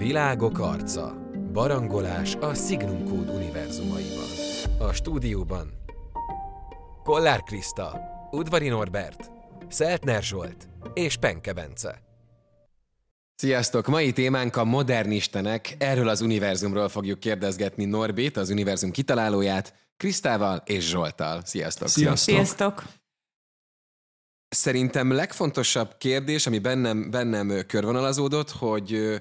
Világok arca. Barangolás a Signum Code univerzumaiban. A stúdióban Kollár Kriszta, Udvari Norbert, Szeltner Zsolt és Penke Bence. Sziasztok! Mai témánk a modern istenek. Erről az univerzumról fogjuk kérdezgetni Norbit, az univerzum kitalálóját, Krisztával és Zsoltal. Sziasztok! Sziasztok! Sziasztok! Szerintem legfontosabb kérdés, ami bennem, bennem körvonalazódott, hogy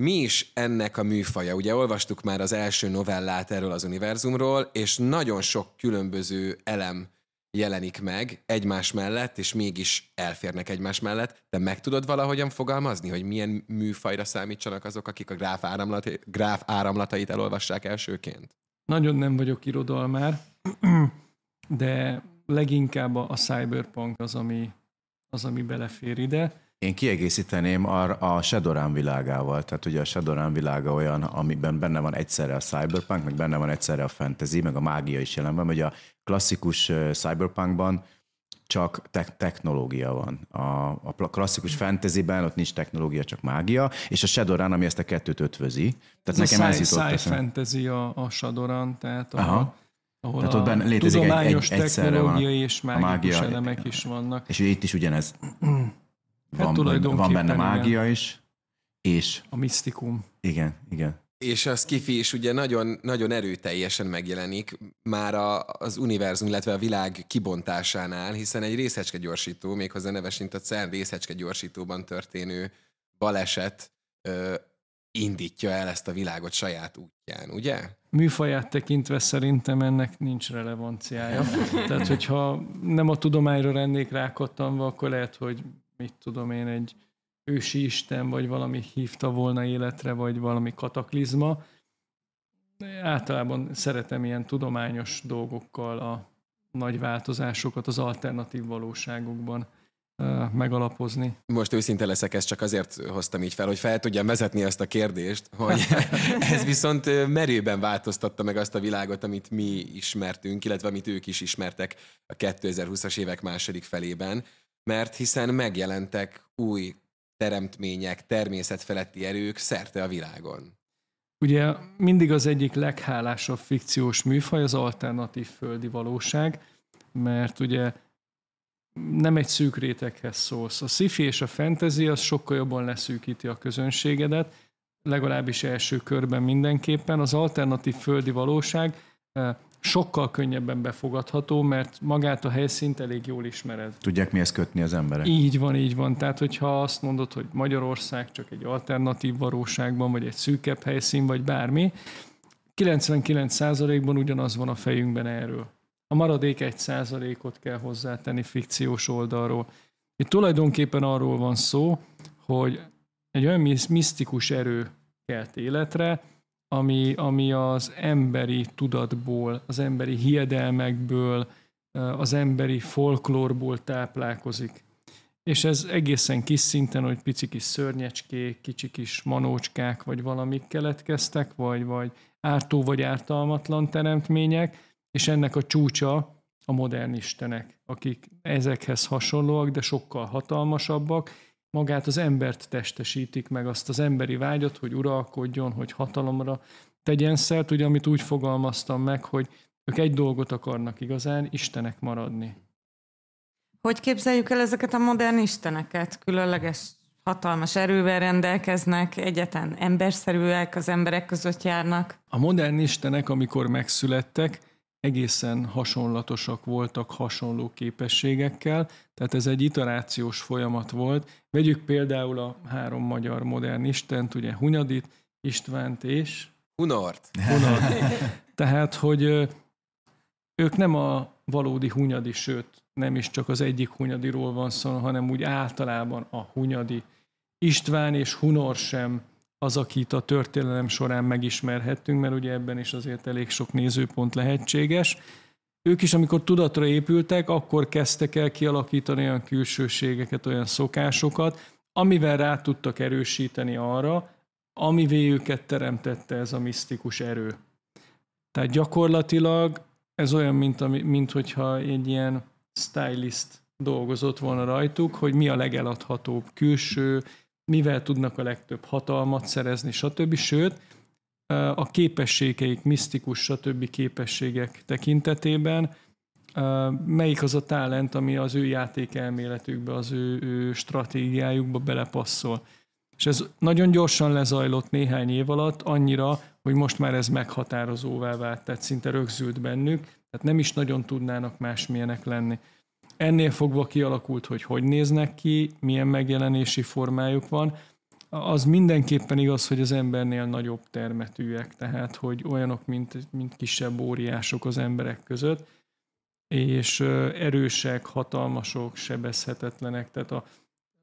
mi is ennek a műfaja? Ugye olvastuk már az első novellát erről az univerzumról, és nagyon sok különböző elem jelenik meg egymás mellett, és mégis elférnek egymás mellett. De meg tudod valahogyan fogalmazni, hogy milyen műfajra számítsanak azok, akik a gráf, áramlat, gráf áramlatait elolvassák elsőként? Nagyon nem vagyok irodalmár, de leginkább a cyberpunk az, ami, az, ami belefér ide. Én kiegészíteném a, a Shadowrun világával, tehát ugye a Shadowrun világa olyan, amiben benne van egyszerre a cyberpunk, meg benne van egyszerre a fantasy, meg a mágia is jelen van, hogy a klasszikus cyberpunkban csak te- technológia van. A, a klasszikus fantasyben ott nincs technológia, csak mágia, és a Shadowrun, ami ezt a kettőt ötvözi. Tehát ez nekem a ez jutott sci fantasy a, a Shadowrun, tehát a, Aha. ahol tehát ott benne létezik egy, egy, technológiai van és mágikus a mágia, elemek is vannak. És itt is ugyanez Hát van, van benne mágia igen. is, és... A misztikum. Igen, igen. És a skifi is ugye nagyon, nagyon erőteljesen megjelenik már a, az univerzum, illetve a világ kibontásánál, hiszen egy részecske gyorsító, méghozzá neves, mint a CERN részecske gyorsítóban történő baleset ö, indítja el ezt a világot saját útján, ugye? Műfaját tekintve szerintem ennek nincs relevanciája. Tehát, hogyha nem a tudományra lennék rákattanva, akkor lehet, hogy mit tudom én, egy ősi isten, vagy valami hívta volna életre, vagy valami kataklizma. Általában szeretem ilyen tudományos dolgokkal a nagy változásokat az alternatív valóságokban megalapozni. Most őszinte leszek, ezt csak azért hoztam így fel, hogy fel tudjam vezetni ezt a kérdést, hogy ez viszont merőben változtatta meg azt a világot, amit mi ismertünk, illetve amit ők is ismertek a 2020-as évek második felében mert hiszen megjelentek új teremtmények, természetfeletti erők szerte a világon. Ugye mindig az egyik leghálásabb fikciós műfaj az alternatív földi valóság, mert ugye nem egy szűk réteghez szólsz. A sci és a fantasy az sokkal jobban leszűkíti a közönségedet, legalábbis első körben mindenképpen. Az alternatív földi valóság eh, sokkal könnyebben befogadható, mert magát a helyszínt elég jól ismered. Tudják mihez kötni az emberek? Így van, így van. Tehát, hogyha azt mondod, hogy Magyarország csak egy alternatív valóságban, vagy egy szűkebb helyszín, vagy bármi, 99%-ban ugyanaz van a fejünkben erről. A maradék 1%-ot kell hozzátenni fikciós oldalról. Itt tulajdonképpen arról van szó, hogy egy olyan misztikus erő kelt életre, ami, ami az emberi tudatból, az emberi hiedelmekből, az emberi folklórból táplálkozik. És ez egészen kis szinten, hogy pici kis szörnyecskék, kicsi kis manócskák, vagy valamik keletkeztek, vagy, vagy ártó vagy ártalmatlan teremtmények, és ennek a csúcsa a modern istenek, akik ezekhez hasonlóak, de sokkal hatalmasabbak, magát az embert testesítik meg, azt az emberi vágyat, hogy uralkodjon, hogy hatalomra tegyen szert, ugye, amit úgy fogalmaztam meg, hogy ők egy dolgot akarnak igazán, istenek maradni. Hogy képzeljük el ezeket a modern isteneket? Különleges hatalmas erővel rendelkeznek, egyetlen emberszerűek, az emberek között járnak. A modern istenek, amikor megszülettek, egészen hasonlatosak voltak hasonló képességekkel, tehát ez egy iterációs folyamat volt. Vegyük például a három magyar modern istent, ugye Hunyadit, Istvánt és... Hunort. Hunort. Tehát, hogy ők nem a valódi Hunyadi, sőt, nem is csak az egyik Hunyadiról van szó, hanem úgy általában a Hunyadi. István és Hunor sem az, akit a történelem során megismerhettünk, mert ugye ebben is azért elég sok nézőpont lehetséges. Ők is, amikor tudatra épültek, akkor kezdtek el kialakítani olyan külsőségeket, olyan szokásokat, amivel rá tudtak erősíteni arra, amivé őket teremtette ez a misztikus erő. Tehát gyakorlatilag ez olyan, mint, mint hogyha egy ilyen stylist dolgozott volna rajtuk, hogy mi a legeladhatóbb külső, mivel tudnak a legtöbb hatalmat szerezni, stb. Sőt, a képességeik, misztikus, stb. képességek tekintetében melyik az a talent, ami az ő játékelméletükbe, az ő, ő stratégiájukba belepasszol. És ez nagyon gyorsan lezajlott néhány év alatt, annyira, hogy most már ez meghatározóvá vált, tehát szinte rögzült bennük, tehát nem is nagyon tudnának másmilyenek lenni. Ennél fogva kialakult, hogy hogy néznek ki, milyen megjelenési formájuk van, az mindenképpen igaz, hogy az embernél nagyobb termetűek, tehát hogy olyanok, mint, mint kisebb óriások az emberek között, és erősek, hatalmasok, sebezhetetlenek, tehát a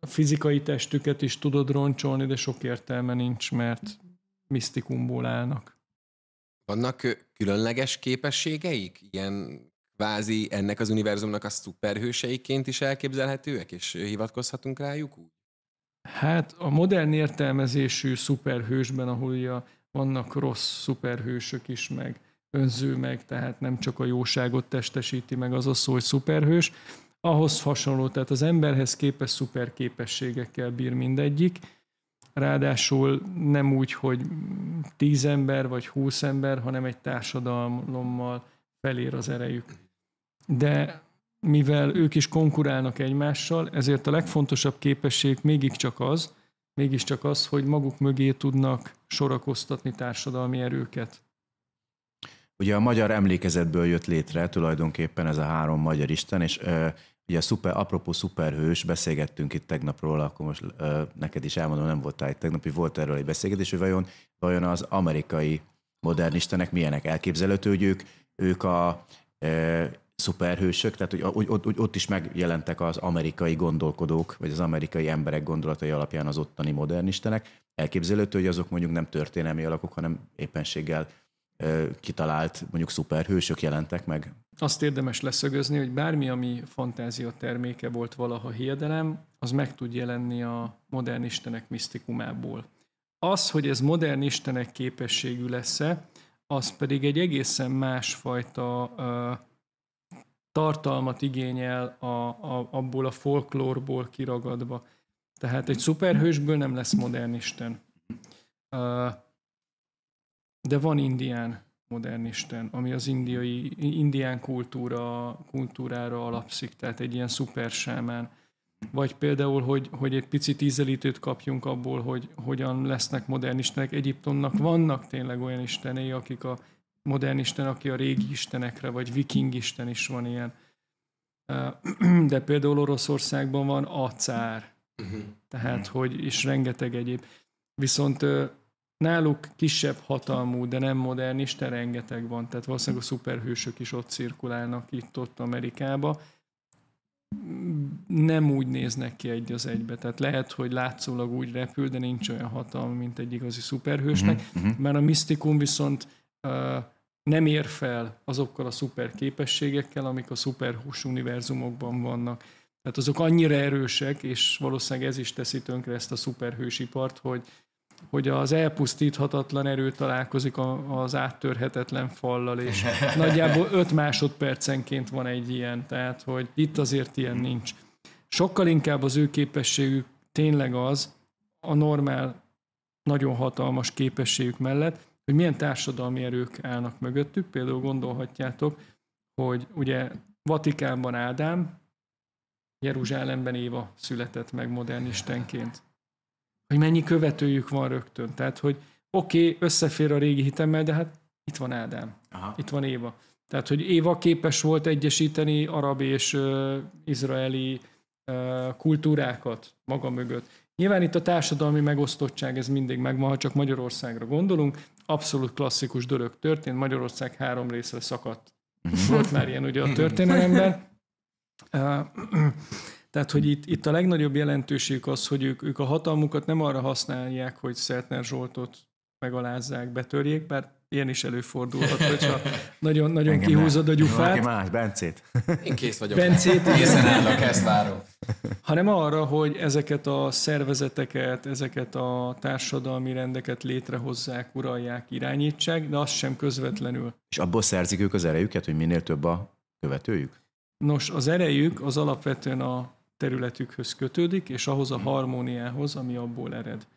fizikai testüket is tudod roncsolni, de sok értelme nincs, mert misztikumból állnak. Vannak különleges képességeik? Ilyen kvázi ennek az univerzumnak a szuperhőseiként is elképzelhetőek, és hivatkozhatunk rájuk úgy? Hát a modern értelmezésű szuperhősben, ahol ugye vannak rossz szuperhősök is, meg önző meg, tehát nem csak a jóságot testesíti meg az a szó, hogy szuperhős, ahhoz hasonló, tehát az emberhez képes szuper képességekkel bír mindegyik, ráadásul nem úgy, hogy tíz ember vagy húsz ember, hanem egy társadalommal felér az erejük. De mivel ők is konkurálnak egymással, ezért a legfontosabb képesség mégiscsak az, mégiscsak az, hogy maguk mögé tudnak sorakoztatni társadalmi erőket. Ugye a magyar emlékezetből jött létre tulajdonképpen ez a három magyar isten, és ö, ugye szuper, apropó szuperhős, beszélgettünk itt tegnapról, akkor most ö, neked is elmondom, nem voltál itt tegnap, hogy volt erről egy beszélgetés, hogy vajon, vajon az amerikai modern istenek milyenek elképzelhető, hogy ők, ők a ö, szuperhősök, tehát hogy ott, ott, ott is megjelentek az amerikai gondolkodók, vagy az amerikai emberek gondolatai alapján az ottani modernistenek. Elképzelhető, hogy azok mondjuk nem történelmi alakok, hanem éppenséggel kitalált mondjuk szuperhősök jelentek meg. Azt érdemes leszögözni, hogy bármi, ami fantázia terméke volt valaha hiedelem, az meg tud jelenni a modern istenek misztikumából. Az, hogy ez modern istenek képességű lesz-e, az pedig egy egészen másfajta uh, tartalmat igényel a, a, abból a folklórból kiragadva. Tehát egy szuperhősből nem lesz modern isten. Uh, de van indián modern isten, ami az indiai, indián kultúra, kultúrára alapszik, tehát egy ilyen szupersámán. Vagy például, hogy, hogy egy picit ízelítőt kapjunk abból, hogy hogyan lesznek modern istenek. Egyiptomnak vannak tényleg olyan istenei, akik a modern isten, aki a régi istenekre, vagy viking isten is van ilyen. De például Oroszországban van a cár. Uh-huh. Tehát, hogy, és rengeteg egyéb. Viszont náluk kisebb hatalmú, de nem modernista, rengeteg van. Tehát valószínűleg a szuperhősök is ott cirkulálnak itt-ott Amerikába. Nem úgy néznek ki egy az egybe. Tehát lehet, hogy látszólag úgy repül, de nincs olyan hatalma, mint egy igazi szuperhősnek. Uh-huh, uh-huh. Mert a misztikum viszont uh, nem ér fel azokkal a szuper képességekkel, amik a szuperhús univerzumokban vannak. Tehát azok annyira erősek, és valószínűleg ez is teszi tönkre ezt a szuperhősipart, hogy hogy az elpusztíthatatlan erő találkozik az áttörhetetlen fallal, és nagyjából 5 másodpercenként van egy ilyen, tehát hogy itt azért ilyen nincs. Sokkal inkább az ő képességük tényleg az, a normál, nagyon hatalmas képességük mellett, hogy milyen társadalmi erők állnak mögöttük. Például gondolhatjátok, hogy ugye Vatikánban Ádám, Jeruzsálemben Éva született meg modern istenként hogy mennyi követőjük van rögtön. Tehát, hogy oké, okay, összefér a régi hitemmel, de hát itt van Ádám, Aha. itt van Éva. Tehát, hogy Éva képes volt egyesíteni arab és uh, izraeli uh, kultúrákat maga mögött. Nyilván itt a társadalmi megosztottság, ez mindig megvan, ha csak Magyarországra gondolunk. Abszolút klasszikus dolog történt, Magyarország három részre szakadt. Mhm. Volt már ilyen ugye a történelemben. Uh, Tehát, hogy itt, itt a legnagyobb jelentőség az, hogy ők, ők a hatalmukat nem arra használják, hogy Szeltner Zsoltot megalázzák, betörjék, bár ilyen is előfordulhat, hogyha nagyon, nagyon kihúzod a gyufát. Valaki más, Bencét. Én kész vagyok. Bencét, Készen állok, ezt várom. Hanem arra, hogy ezeket a szervezeteket, ezeket a társadalmi rendeket létrehozzák, uralják, irányítsák, de az sem közvetlenül. És abból szerzik ők az erejüket, hogy minél több a követőjük? Nos, az erejük az alapvetően a területükhöz kötődik, és ahhoz a harmóniához, ami abból ered.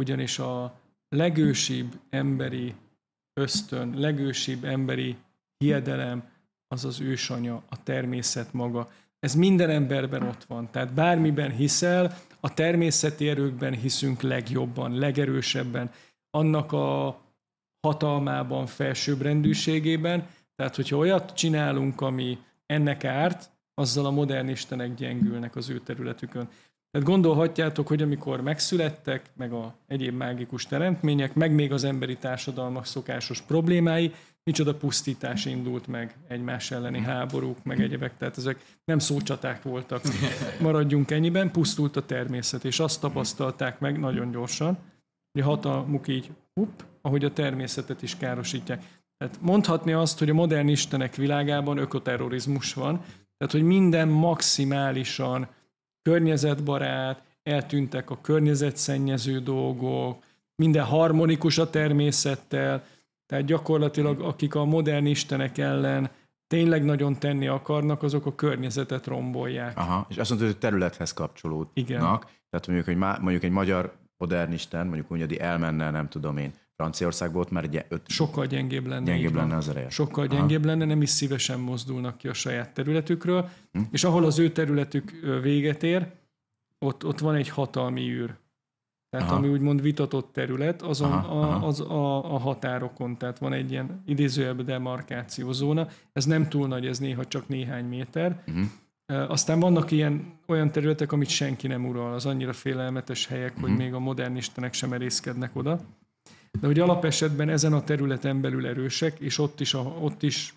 Ugyanis a legősibb emberi ösztön, legősibb emberi hiedelem az az ősanya, a természet maga. Ez minden emberben ott van. Tehát bármiben hiszel, a természeti erőkben hiszünk legjobban, legerősebben, annak a hatalmában, felsőbbrendűségében. Tehát, hogyha olyat csinálunk, ami ennek árt, azzal a modern istenek gyengülnek az ő területükön. Tehát gondolhatjátok, hogy amikor megszülettek, meg a egyéb mágikus teremtmények, meg még az emberi társadalmak szokásos problémái, micsoda pusztítás indult meg, egymás elleni háborúk, meg egyebek, tehát ezek nem szócsaták voltak. Maradjunk ennyiben, pusztult a természet, és azt tapasztalták meg nagyon gyorsan, hogy a hatalmuk így, hupp, ahogy a természetet is károsítják. Tehát mondhatni azt, hogy a modern istenek világában ökoterrorizmus van, tehát hogy minden maximálisan környezetbarát, eltűntek a környezetszennyező dolgok, minden harmonikus a természettel, tehát gyakorlatilag akik a modern istenek ellen tényleg nagyon tenni akarnak, azok a környezetet rombolják. Aha, és azt mondod, hogy területhez kapcsolódnak. Igen. Tehát mondjuk, hogy má, mondjuk egy magyar modern isten, mondjuk hogy elmenne, nem tudom én, Franciaországból ott már egy öt... Sokkal gyengébb lenne. Gyengébb lenne az ereje. Sokkal gyengébb lenne, nem is szívesen mozdulnak ki a saját területükről, hm. és ahol az ő területük véget ér, ott, ott van egy hatalmi űr. Tehát Aha. ami úgymond vitatott terület, azon Aha, aha. a, az a, a határokon, tehát van egy ilyen idézőjelben demarkációzóna. Ez nem túl nagy, ez néha csak néhány méter. Uh-huh. Aztán vannak ilyen olyan területek, amit senki nem ural, az annyira félelmetes helyek, hogy Mhm. még a modern istenek sem erészkednek oda. De hogy alapesetben ezen a területen belül erősek, és ott is, a, ott is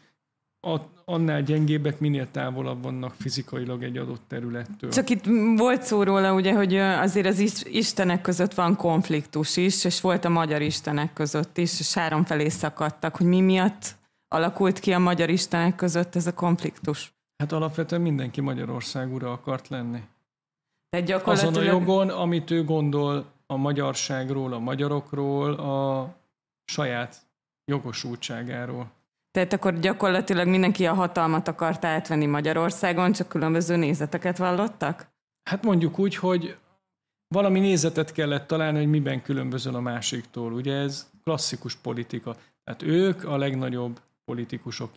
a, annál gyengébbek minél távolabb vannak fizikailag egy adott területtől. Csak itt volt szó róla, ugye, hogy azért az is- istenek között van konfliktus is, és volt a magyar istenek között is, és három felé szakadtak, hogy mi miatt alakult ki a magyar istenek között ez a konfliktus. Hát alapvetően mindenki Magyarország ura akart lenni. Tehát Azon a gyakorlatilag... jogon, amit ő gondol a magyarságról, a magyarokról, a saját jogosultságáról. Tehát akkor gyakorlatilag mindenki a hatalmat akart átvenni Magyarországon, csak különböző nézeteket vallottak? Hát mondjuk úgy, hogy valami nézetet kellett találni, hogy miben különbözöl a másiktól. Ugye ez klasszikus politika. Tehát ők a legnagyobb politikusok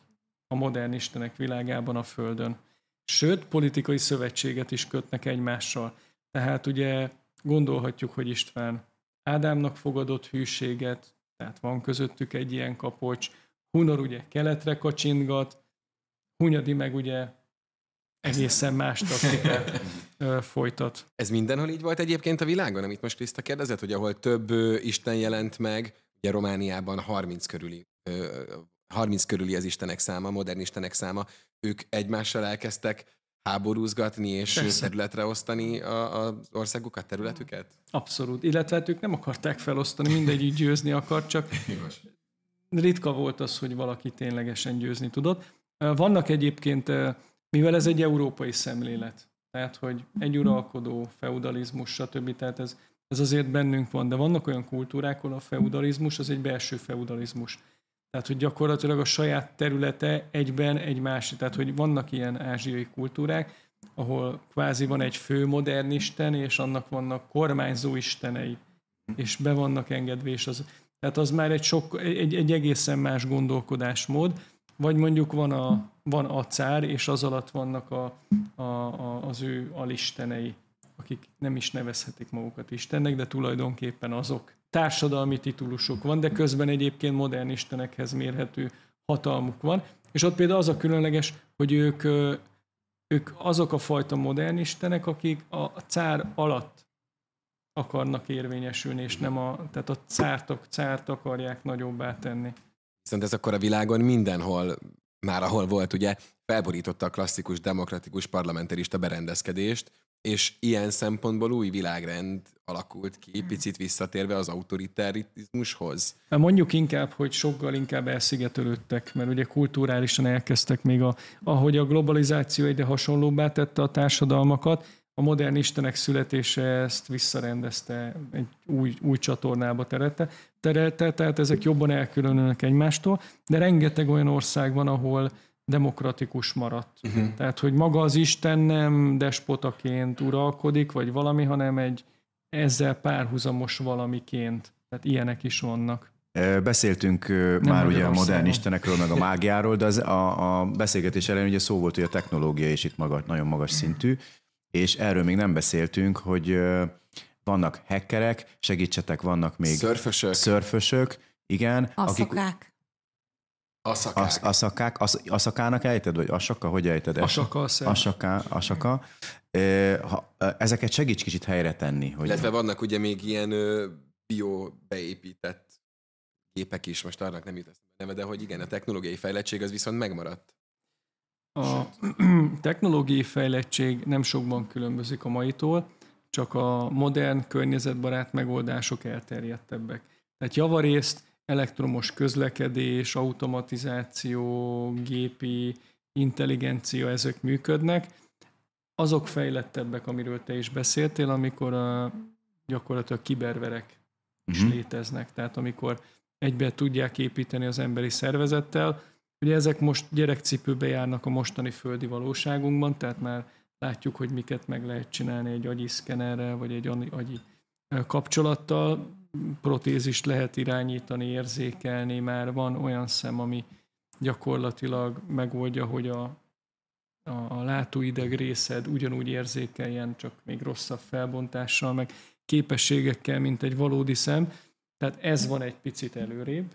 a modern istenek világában a Földön. Sőt, politikai szövetséget is kötnek egymással. Tehát ugye gondolhatjuk, hogy István Ádámnak fogadott hűséget, tehát van közöttük egy ilyen kapocs, Hunor ugye keletre kacsingat, Hunyadi meg ugye egészen más taktikát folytat. Ez mindenhol így volt egyébként a világon, amit most Kriszta kérdezett, hogy ahol több Isten jelent meg, ugye Romániában 30 körüli, ö, 30 körüli az Istenek száma, modern Istenek száma, ők egymással elkezdtek háborúzgatni és Persze. területre osztani a- az országukat, területüket? Abszolút. Illetve hát ők nem akarták felosztani, mindegyik győzni akart, csak ritka volt az, hogy valaki ténylegesen győzni tudott. Vannak egyébként, mivel ez egy európai szemlélet, tehát hogy egy uralkodó, feudalizmus, stb. Tehát ez, ez azért bennünk van, de vannak olyan kultúrák, ahol a feudalizmus az egy belső feudalizmus. Tehát, hogy gyakorlatilag a saját területe egyben egy másik. Tehát, hogy vannak ilyen ázsiai kultúrák, ahol kvázi van egy fő modern és annak vannak kormányzó istenei, és be vannak engedve, az, tehát az már egy, sok, egy, egy egészen más gondolkodásmód, vagy mondjuk van a, van a cár, és az alatt vannak a, a, a, az ő alistenei, akik nem is nevezhetik magukat Istennek, de tulajdonképpen azok. Társadalmi titulusuk van, de közben egyébként modern istenekhez mérhető hatalmuk van. És ott például az a különleges, hogy ők, ők azok a fajta modern istenek, akik a cár alatt akarnak érvényesülni, és nem a, tehát a cárt, cárt akarják nagyobbá tenni. Viszont ez akkor a világon mindenhol, már ahol volt, ugye, felborította a klasszikus demokratikus parlamentarista berendezkedést, és ilyen szempontból új világrend alakult ki, picit visszatérve az autoritarizmushoz. Hát Mondjuk inkább, hogy sokkal inkább elszigetelődtek, mert ugye kulturálisan elkezdtek még, a, ahogy a globalizáció egyre hasonlóbbá tette a társadalmakat, a modern istenek születése ezt visszarendezte, egy új, új csatornába terelte, terelte, tehát ezek jobban elkülönülnek egymástól, de rengeteg olyan ország van, ahol demokratikus maradt. Uh-huh. Tehát, hogy maga az Isten nem despotaként uralkodik, vagy valami, hanem egy ezzel párhuzamos valamiként. Tehát ilyenek is vannak. Beszéltünk Nem már ugye a modern istenekről, meg a mágiáról, de az a, a beszélgetés elején ugye szó volt, hogy a technológia is itt maga, nagyon magas szintű, és erről még nem beszéltünk, hogy vannak hackerek, segítsetek, vannak még szörfösök, szörfösök igen. Aszakák. Akik, Aszakák. Asz, aszakák. Asz, aszakának ejted, vagy asaka? Hogy ejted? Asaka. Asaka. asaka. Ha, ezeket segíts kicsit helyre tenni. Hogy... Illetve vannak ugye még ilyen bio beépített gépek is, most arra nem jut neve, de hogy igen, a technológiai fejlettség az viszont megmaradt. A technológiai fejlettség nem sokban különbözik a maitól, csak a modern, környezetbarát megoldások elterjedtebbek. Tehát javarészt elektromos közlekedés, automatizáció, gépi intelligencia, ezek működnek. Azok fejlettebbek, amiről te is beszéltél, amikor a, gyakorlatilag kiberverek is uh-huh. léteznek. Tehát amikor egybe tudják építeni az emberi szervezettel. Ugye ezek most gyerekcipőbe járnak a mostani földi valóságunkban, tehát már látjuk, hogy miket meg lehet csinálni egy agyi szkenerrel, vagy egy agyi kapcsolattal. Protézist lehet irányítani, érzékelni, már van olyan szem, ami gyakorlatilag megoldja, hogy a, a, a látóideg részed ugyanúgy érzékeljen, csak még rosszabb felbontással, meg képességekkel, mint egy valódi szem. Tehát ez van egy picit előrébb,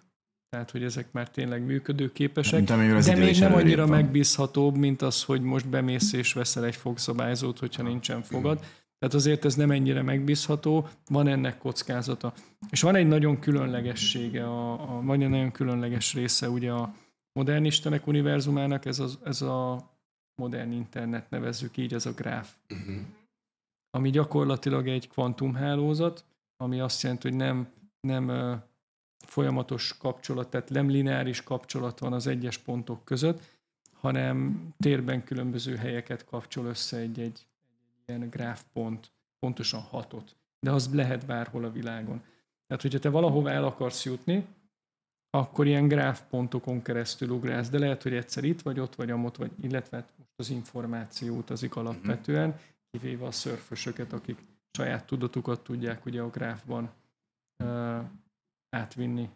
tehát hogy ezek már tényleg működőképesek, mint de még nem annyira van. megbízhatóbb, mint az, hogy most bemész és veszel egy fogszabályzót, hogyha nincsen fogad. Tehát azért ez nem ennyire megbízható, van ennek kockázata. És van egy nagyon különlegessége, a, a, vagy egy nagyon különleges része ugye a modern istenek univerzumának, ez, az, ez a modern internet nevezzük így, ez a gráf. Uh-huh. Ami gyakorlatilag egy kvantumhálózat, ami azt jelenti, hogy nem nem folyamatos kapcsolat, tehát nem lineáris kapcsolat van az egyes pontok között, hanem térben különböző helyeket kapcsol össze egy, egy, egy ilyen gráfpont, pontosan hatot. De az lehet bárhol a világon. Tehát, hogyha te valahova el akarsz jutni, akkor ilyen gráfpontokon keresztül ugrálsz, de lehet, hogy egyszer itt vagy, ott vagy, amott vagy, illetve hát most az információ utazik alapvetően, kivéve a szörfösöket, akik saját tudatukat tudják ugye a gráfban átvinni.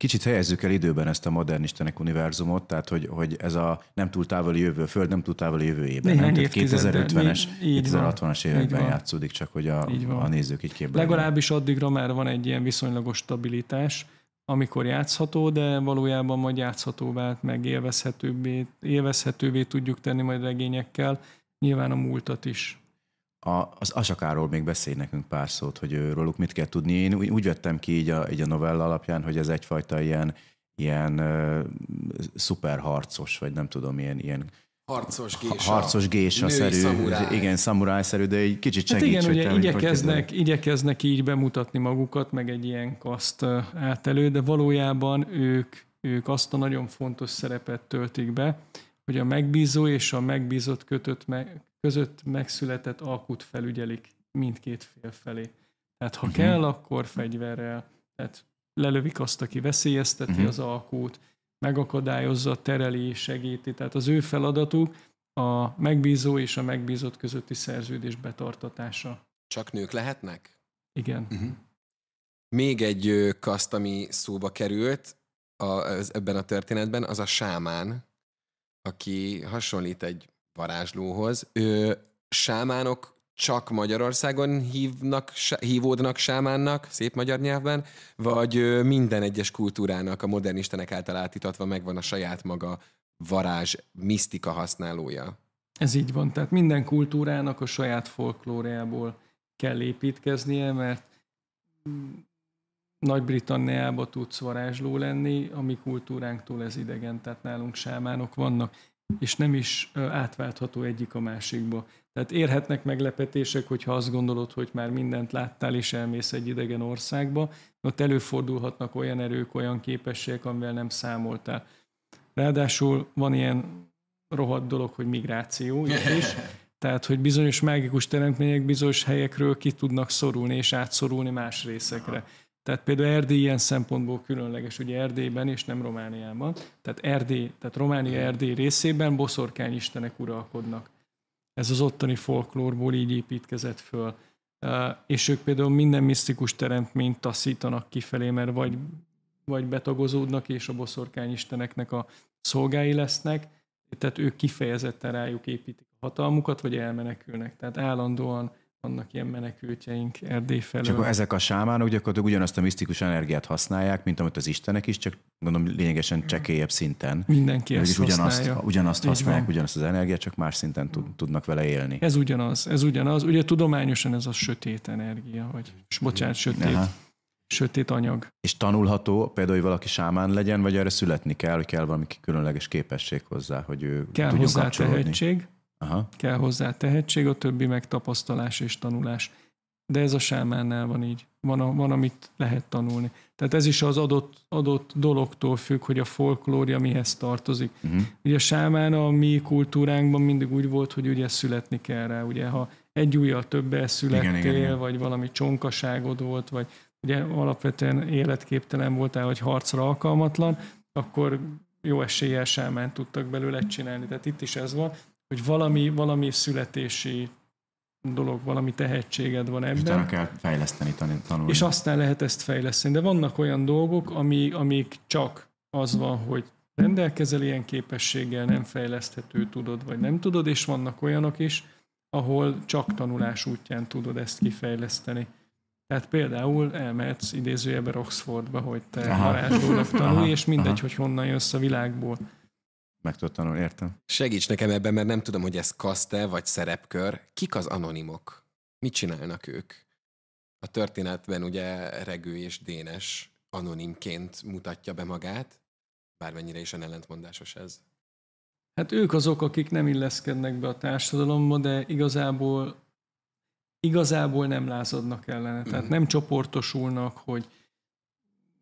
Kicsit helyezzük el időben ezt a modern istenek univerzumot, tehát hogy, hogy ez a nem túl távoli jövő, Föld nem túl távoli jövőjében, nem? Tehát 2050-es, 2060-as években játszódik, csak hogy a, a nézők így képzelnek. Legalábbis addigra már van egy ilyen viszonylagos stabilitás, amikor játszható, de valójában majd játszhatóvá, meg élvezhetővé, élvezhetővé tudjuk tenni majd regényekkel, nyilván a múltat is a, az Asakáról még beszélj nekünk pár szót, hogy róluk mit kell tudni. Én úgy, úgy vettem ki így a, így a novella alapján, hogy ez egyfajta ilyen, ilyen uh, szuperharcos, vagy nem tudom, ilyen, ilyen harcos gésa. Harcos gésa-szerű, szamuráj. igen, szamuráj-szerű, de egy kicsit segíts. Hát igen, ugye igyekeznek, hogy igyekeznek így bemutatni magukat, meg egy ilyen kaszt át elő, de valójában ők, ők azt a nagyon fontos szerepet töltik be, hogy a megbízó és a megbízott kötött meg, között megszületett alkut felügyelik mindkét fél felé. Tehát ha uh-huh. kell, akkor fegyverrel. Tehát lelövik azt, aki veszélyezteti uh-huh. az alkút, megakadályozza, tereli, segíti. Tehát az ő feladatuk a megbízó és a megbízott közötti szerződés betartatása. Csak nők lehetnek? Igen. Uh-huh. Még egy kaszt, ami szóba került a, az, ebben a történetben, az a sámán, aki hasonlít egy varázslóhoz. Ő, sámánok csak Magyarországon hívnak, hívódnak sámánnak, szép magyar nyelvben, vagy minden egyes kultúrának a modern istenek által átítatva megvan a saját maga varázs, misztika használója? Ez így van, tehát minden kultúrának a saját folklóriából kell építkeznie, mert nagy-Britanniába tudsz varázsló lenni, a mi kultúránktól ez idegen, tehát nálunk sámánok vannak és nem is átváltható egyik a másikba. Tehát érhetnek meglepetések, hogyha azt gondolod, hogy már mindent láttál, és elmész egy idegen országba, ott előfordulhatnak olyan erők, olyan képességek, amivel nem számoltál. Ráadásul van ilyen rohadt dolog, hogy migráció is, tehát, hogy bizonyos mágikus teremtmények bizonyos helyekről ki tudnak szorulni és átszorulni más részekre. Tehát például Erdély ilyen szempontból különleges, ugye Erdélyben és nem Romániában. Tehát Erdély, tehát Románia Erdély részében boszorkány istenek uralkodnak. Ez az ottani folklórból így építkezett föl. És ők például minden misztikus teremtményt taszítanak kifelé, mert vagy, vagy betagozódnak, és a boszorkány isteneknek a szolgái lesznek, tehát ők kifejezetten rájuk építik a hatalmukat, vagy elmenekülnek. Tehát állandóan vannak ilyen menekültjeink Erdély felől. Csak ezek a sámánok gyakorlatilag ugyanazt a misztikus energiát használják, mint amit az istenek is, csak gondolom lényegesen csekélyebb szinten. Mindenki ezt ugyanazt, használja. ugyanazt használják, ugyanazt az energiát, csak más szinten tud, tudnak vele élni. Ez ugyanaz, ez ugyanaz. Ugye tudományosan ez a sötét energia, vagy bocsánat, sötét, Aha. sötét anyag. És tanulható például, hogy valaki sámán legyen, vagy erre születni kell, hogy kell valami különleges képesség hozzá, hogy ő kell hozzá tehetség, Aha. Kell hozzá tehetség, a többi meg tapasztalás és tanulás. De ez a sámánnál van így. Van, a, van amit lehet tanulni. Tehát ez is az adott, adott dologtól függ, hogy a folklória mihez tartozik. Uh-huh. Ugye a sámán a mi kultúránkban mindig úgy volt, hogy ugye születni kell rá. Ugye ha egy ujjal többel születtél, igen, igen, igen. vagy valami csonkaságod volt, vagy ugye alapvetően életképtelen voltál, vagy harcra alkalmatlan, akkor jó eséllyel sámán tudtak belőle csinálni. Tehát itt is ez van hogy valami, valami születési dolog, valami tehetséged van ebben. És utána kell fejleszteni, tanulni. És aztán lehet ezt fejleszteni. De vannak olyan dolgok, ami, amik csak az van, hogy rendelkezel ilyen képességgel, nem fejleszthető, tudod, vagy nem tudod, és vannak olyanok is, ahol csak tanulás útján tudod ezt kifejleszteni. Tehát például elmehetsz idézőjebe Oxfordba, hogy te varázslónak tanulj, és mindegy, aha. hogy honnan jössz a világból meg tudod tanulni, értem. Segíts nekem ebben, mert nem tudom, hogy ez kaszte vagy szerepkör. Kik az anonimok? Mit csinálnak ők? A történetben ugye Regő és Dénes anonimként mutatja be magát, bármennyire is ellentmondásos ez. Hát ők azok, akik nem illeszkednek be a társadalomba, de igazából igazából nem lázadnak ellene. Tehát mm. nem csoportosulnak, hogy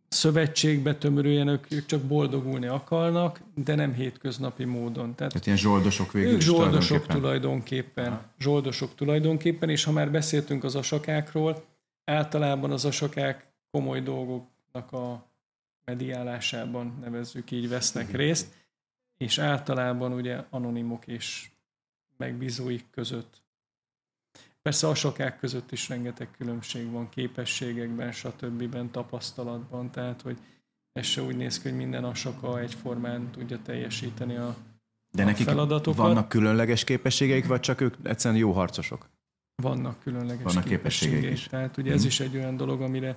szövetségbe tömörüljenek, ők csak boldogulni akarnak, de nem hétköznapi módon. Tehát, Tehát ilyen zsoldosok végül ők zsoldosok tulajdonképpen. tulajdonképpen zsoldosok tulajdonképpen, és ha már beszéltünk az asakákról, általában az asakák komoly dolgoknak a mediálásában, nevezzük így, vesznek részt, és általában ugye anonimok és megbízóik között Persze a sokák között is rengeteg különbség van képességekben, stb. tapasztalatban, tehát hogy ez se úgy néz ki, hogy minden asaka egyformán tudja teljesíteni a, De a nekik feladatokat. vannak különleges képességeik, vagy csak ők egyszerűen jó harcosok? Vannak különleges vannak képességek is. Tehát ugye ez hmm. is egy olyan dolog, amire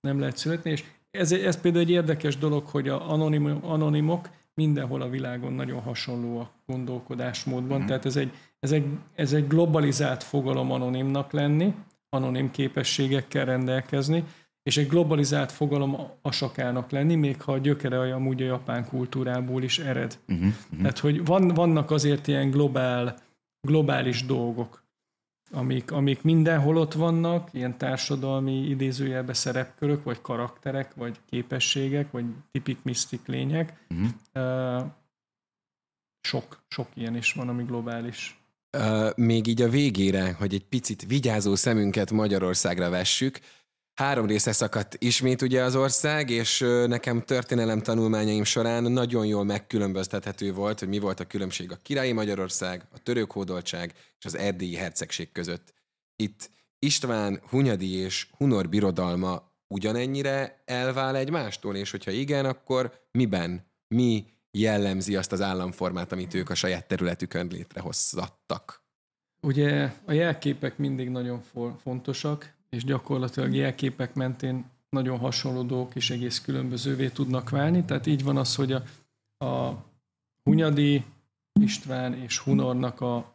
nem lehet születni, és ez, ez például egy érdekes dolog, hogy a anonim, anonimok mindenhol a világon nagyon hasonló a gondolkodásmódban, mm. tehát ez egy, ez, egy, ez egy globalizált fogalom anonimnak lenni, anonim képességekkel rendelkezni, és egy globalizált fogalom asakának lenni, még ha a gyökere amúgy a japán kultúrából is ered. Uh-huh, uh-huh. Tehát, hogy van, vannak azért ilyen globál, globális dolgok amik, amik mindenhol ott vannak, ilyen társadalmi idézőjelbe szerepkörök, vagy karakterek, vagy képességek, vagy tipik misztik lények. Uh-huh. Sok, sok ilyen is van, ami globális. Uh, még így a végére, hogy egy picit vigyázó szemünket Magyarországra vessük, Három része szakadt ismét ugye az ország, és nekem történelem tanulmányaim során nagyon jól megkülönböztethető volt, hogy mi volt a különbség a királyi Magyarország, a török hódoltság és az erdélyi hercegség között. Itt István, Hunyadi és Hunor birodalma ugyanennyire elvál egymástól, és hogyha igen, akkor miben, mi jellemzi azt az államformát, amit ők a saját területükön létrehozattak? Ugye a jelképek mindig nagyon fontosak, és gyakorlatilag jelképek mentén nagyon hasonló dolgok is egész különbözővé tudnak válni. Tehát így van az, hogy a, a Hunyadi István és Hunornak a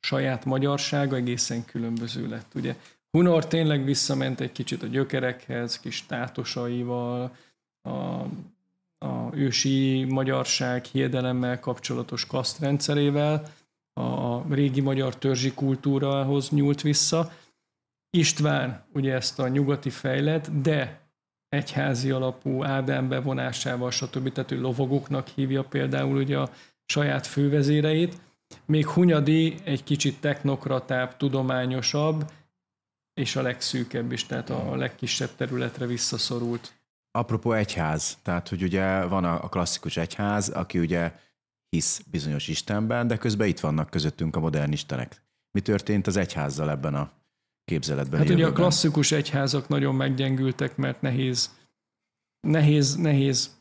saját magyarsága egészen különböző lett. Ugye Hunor tényleg visszament egy kicsit a gyökerekhez, kis tátosaival, a, a ősi magyarság hiedelemmel kapcsolatos kasztrendszerével, a régi magyar törzsi kultúrához nyúlt vissza, István ugye ezt a nyugati fejlet, de egyházi alapú Ádám bevonásával, stb. Tehát ő lovagoknak hívja például ugye a saját fővezéreit, még Hunyadi egy kicsit technokratább, tudományosabb, és a legszűkebb is, tehát a legkisebb területre visszaszorult. Apropó egyház, tehát hogy ugye van a klasszikus egyház, aki ugye hisz bizonyos Istenben, de közben itt vannak közöttünk a modern istenek. Mi történt az egyházzal ebben a képzeletben? Hát ugye a klasszikus egyházak nagyon meggyengültek, mert nehéz, nehéz, nehéz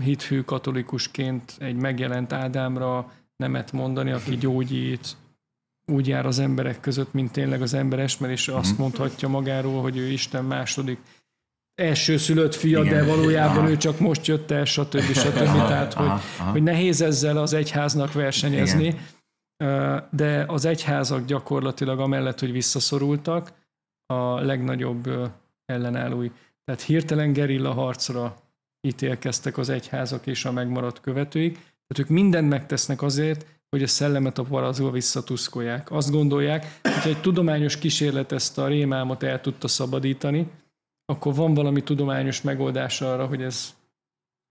hithű katolikusként egy megjelent Ádámra nemet mondani, aki gyógyít, úgy jár az emberek között, mint tényleg az ember esmer, és azt mhm. mondhatja magáról, hogy ő Isten második elsőszülött fia, Igen. de valójában aha. ő csak most jött el, stb. stb. Tehát, aha, hogy, aha. hogy nehéz ezzel az egyháznak versenyezni, Igen. De az egyházak gyakorlatilag amellett, hogy visszaszorultak, a legnagyobb ellenállói. Tehát hirtelen gerilla harcra ítélkeztek az egyházak és a megmaradt követőik. Tehát ők mindent megtesznek azért, hogy a szellemet a parazról visszatuszkolják. Azt gondolják, hogy egy tudományos kísérlet ezt a rémálmot el tudta szabadítani, akkor van valami tudományos megoldás arra, hogy ez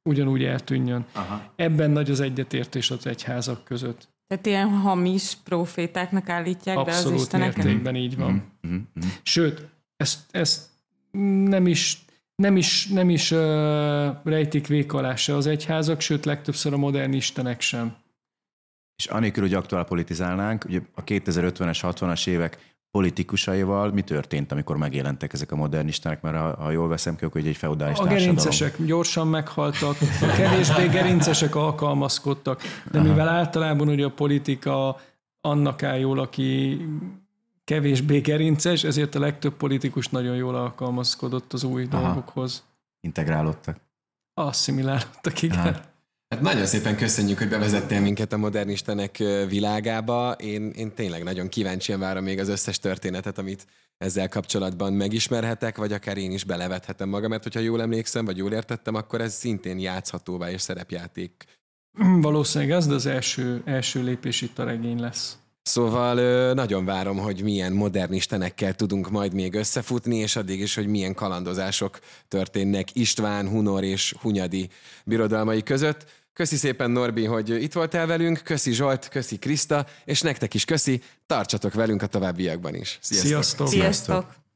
ugyanúgy eltűnjön. Aha. Ebben nagy az egyetértés az egyházak között. Tehát ilyen hamis profétáknak állítják Abszolút be az isteneket? mértékben így van. Mm-hmm. Sőt, ezt, ezt nem is nem is, nem is uh, rejtik vék alá se az egyházak, sőt legtöbbször a modern istenek sem. És anélkül, hogy aktuál politizálnánk, ugye a 2050-es, 60-as évek politikusaival mi történt, amikor megjelentek ezek a modernisták, mert ha, ha jól veszem ki, akkor egy feudális A gerincesek gyorsan meghaltak, a kevésbé gerincesek alkalmazkodtak, de Aha. mivel általában ugye a politika annak áll jól, aki kevésbé gerinces, ezért a legtöbb politikus nagyon jól alkalmazkodott az új Aha. dolgokhoz. Integrálódtak. Asszimilálódtak, igen. Aha. Hát nagyon szépen köszönjük, hogy bevezettél minket a modern istenek világába. Én, én tényleg nagyon kíváncsian várom még az összes történetet, amit ezzel kapcsolatban megismerhetek, vagy akár én is belevethetem magam, mert hogyha jól emlékszem, vagy jól értettem, akkor ez szintén játszhatóvá és szerepjáték. Valószínűleg ez, de az első, első lépés itt a regény lesz. Szóval nagyon várom, hogy milyen modern istenekkel tudunk majd még összefutni, és addig is, hogy milyen kalandozások történnek István, Hunor és Hunyadi birodalmai között. Köszi szépen, Norbi, hogy itt voltál velünk, köszi Zsolt, köszi Kriszta, és nektek is köszi, tartsatok velünk a továbbiakban is. Sziasztok! Sziasztok! Sziasztok.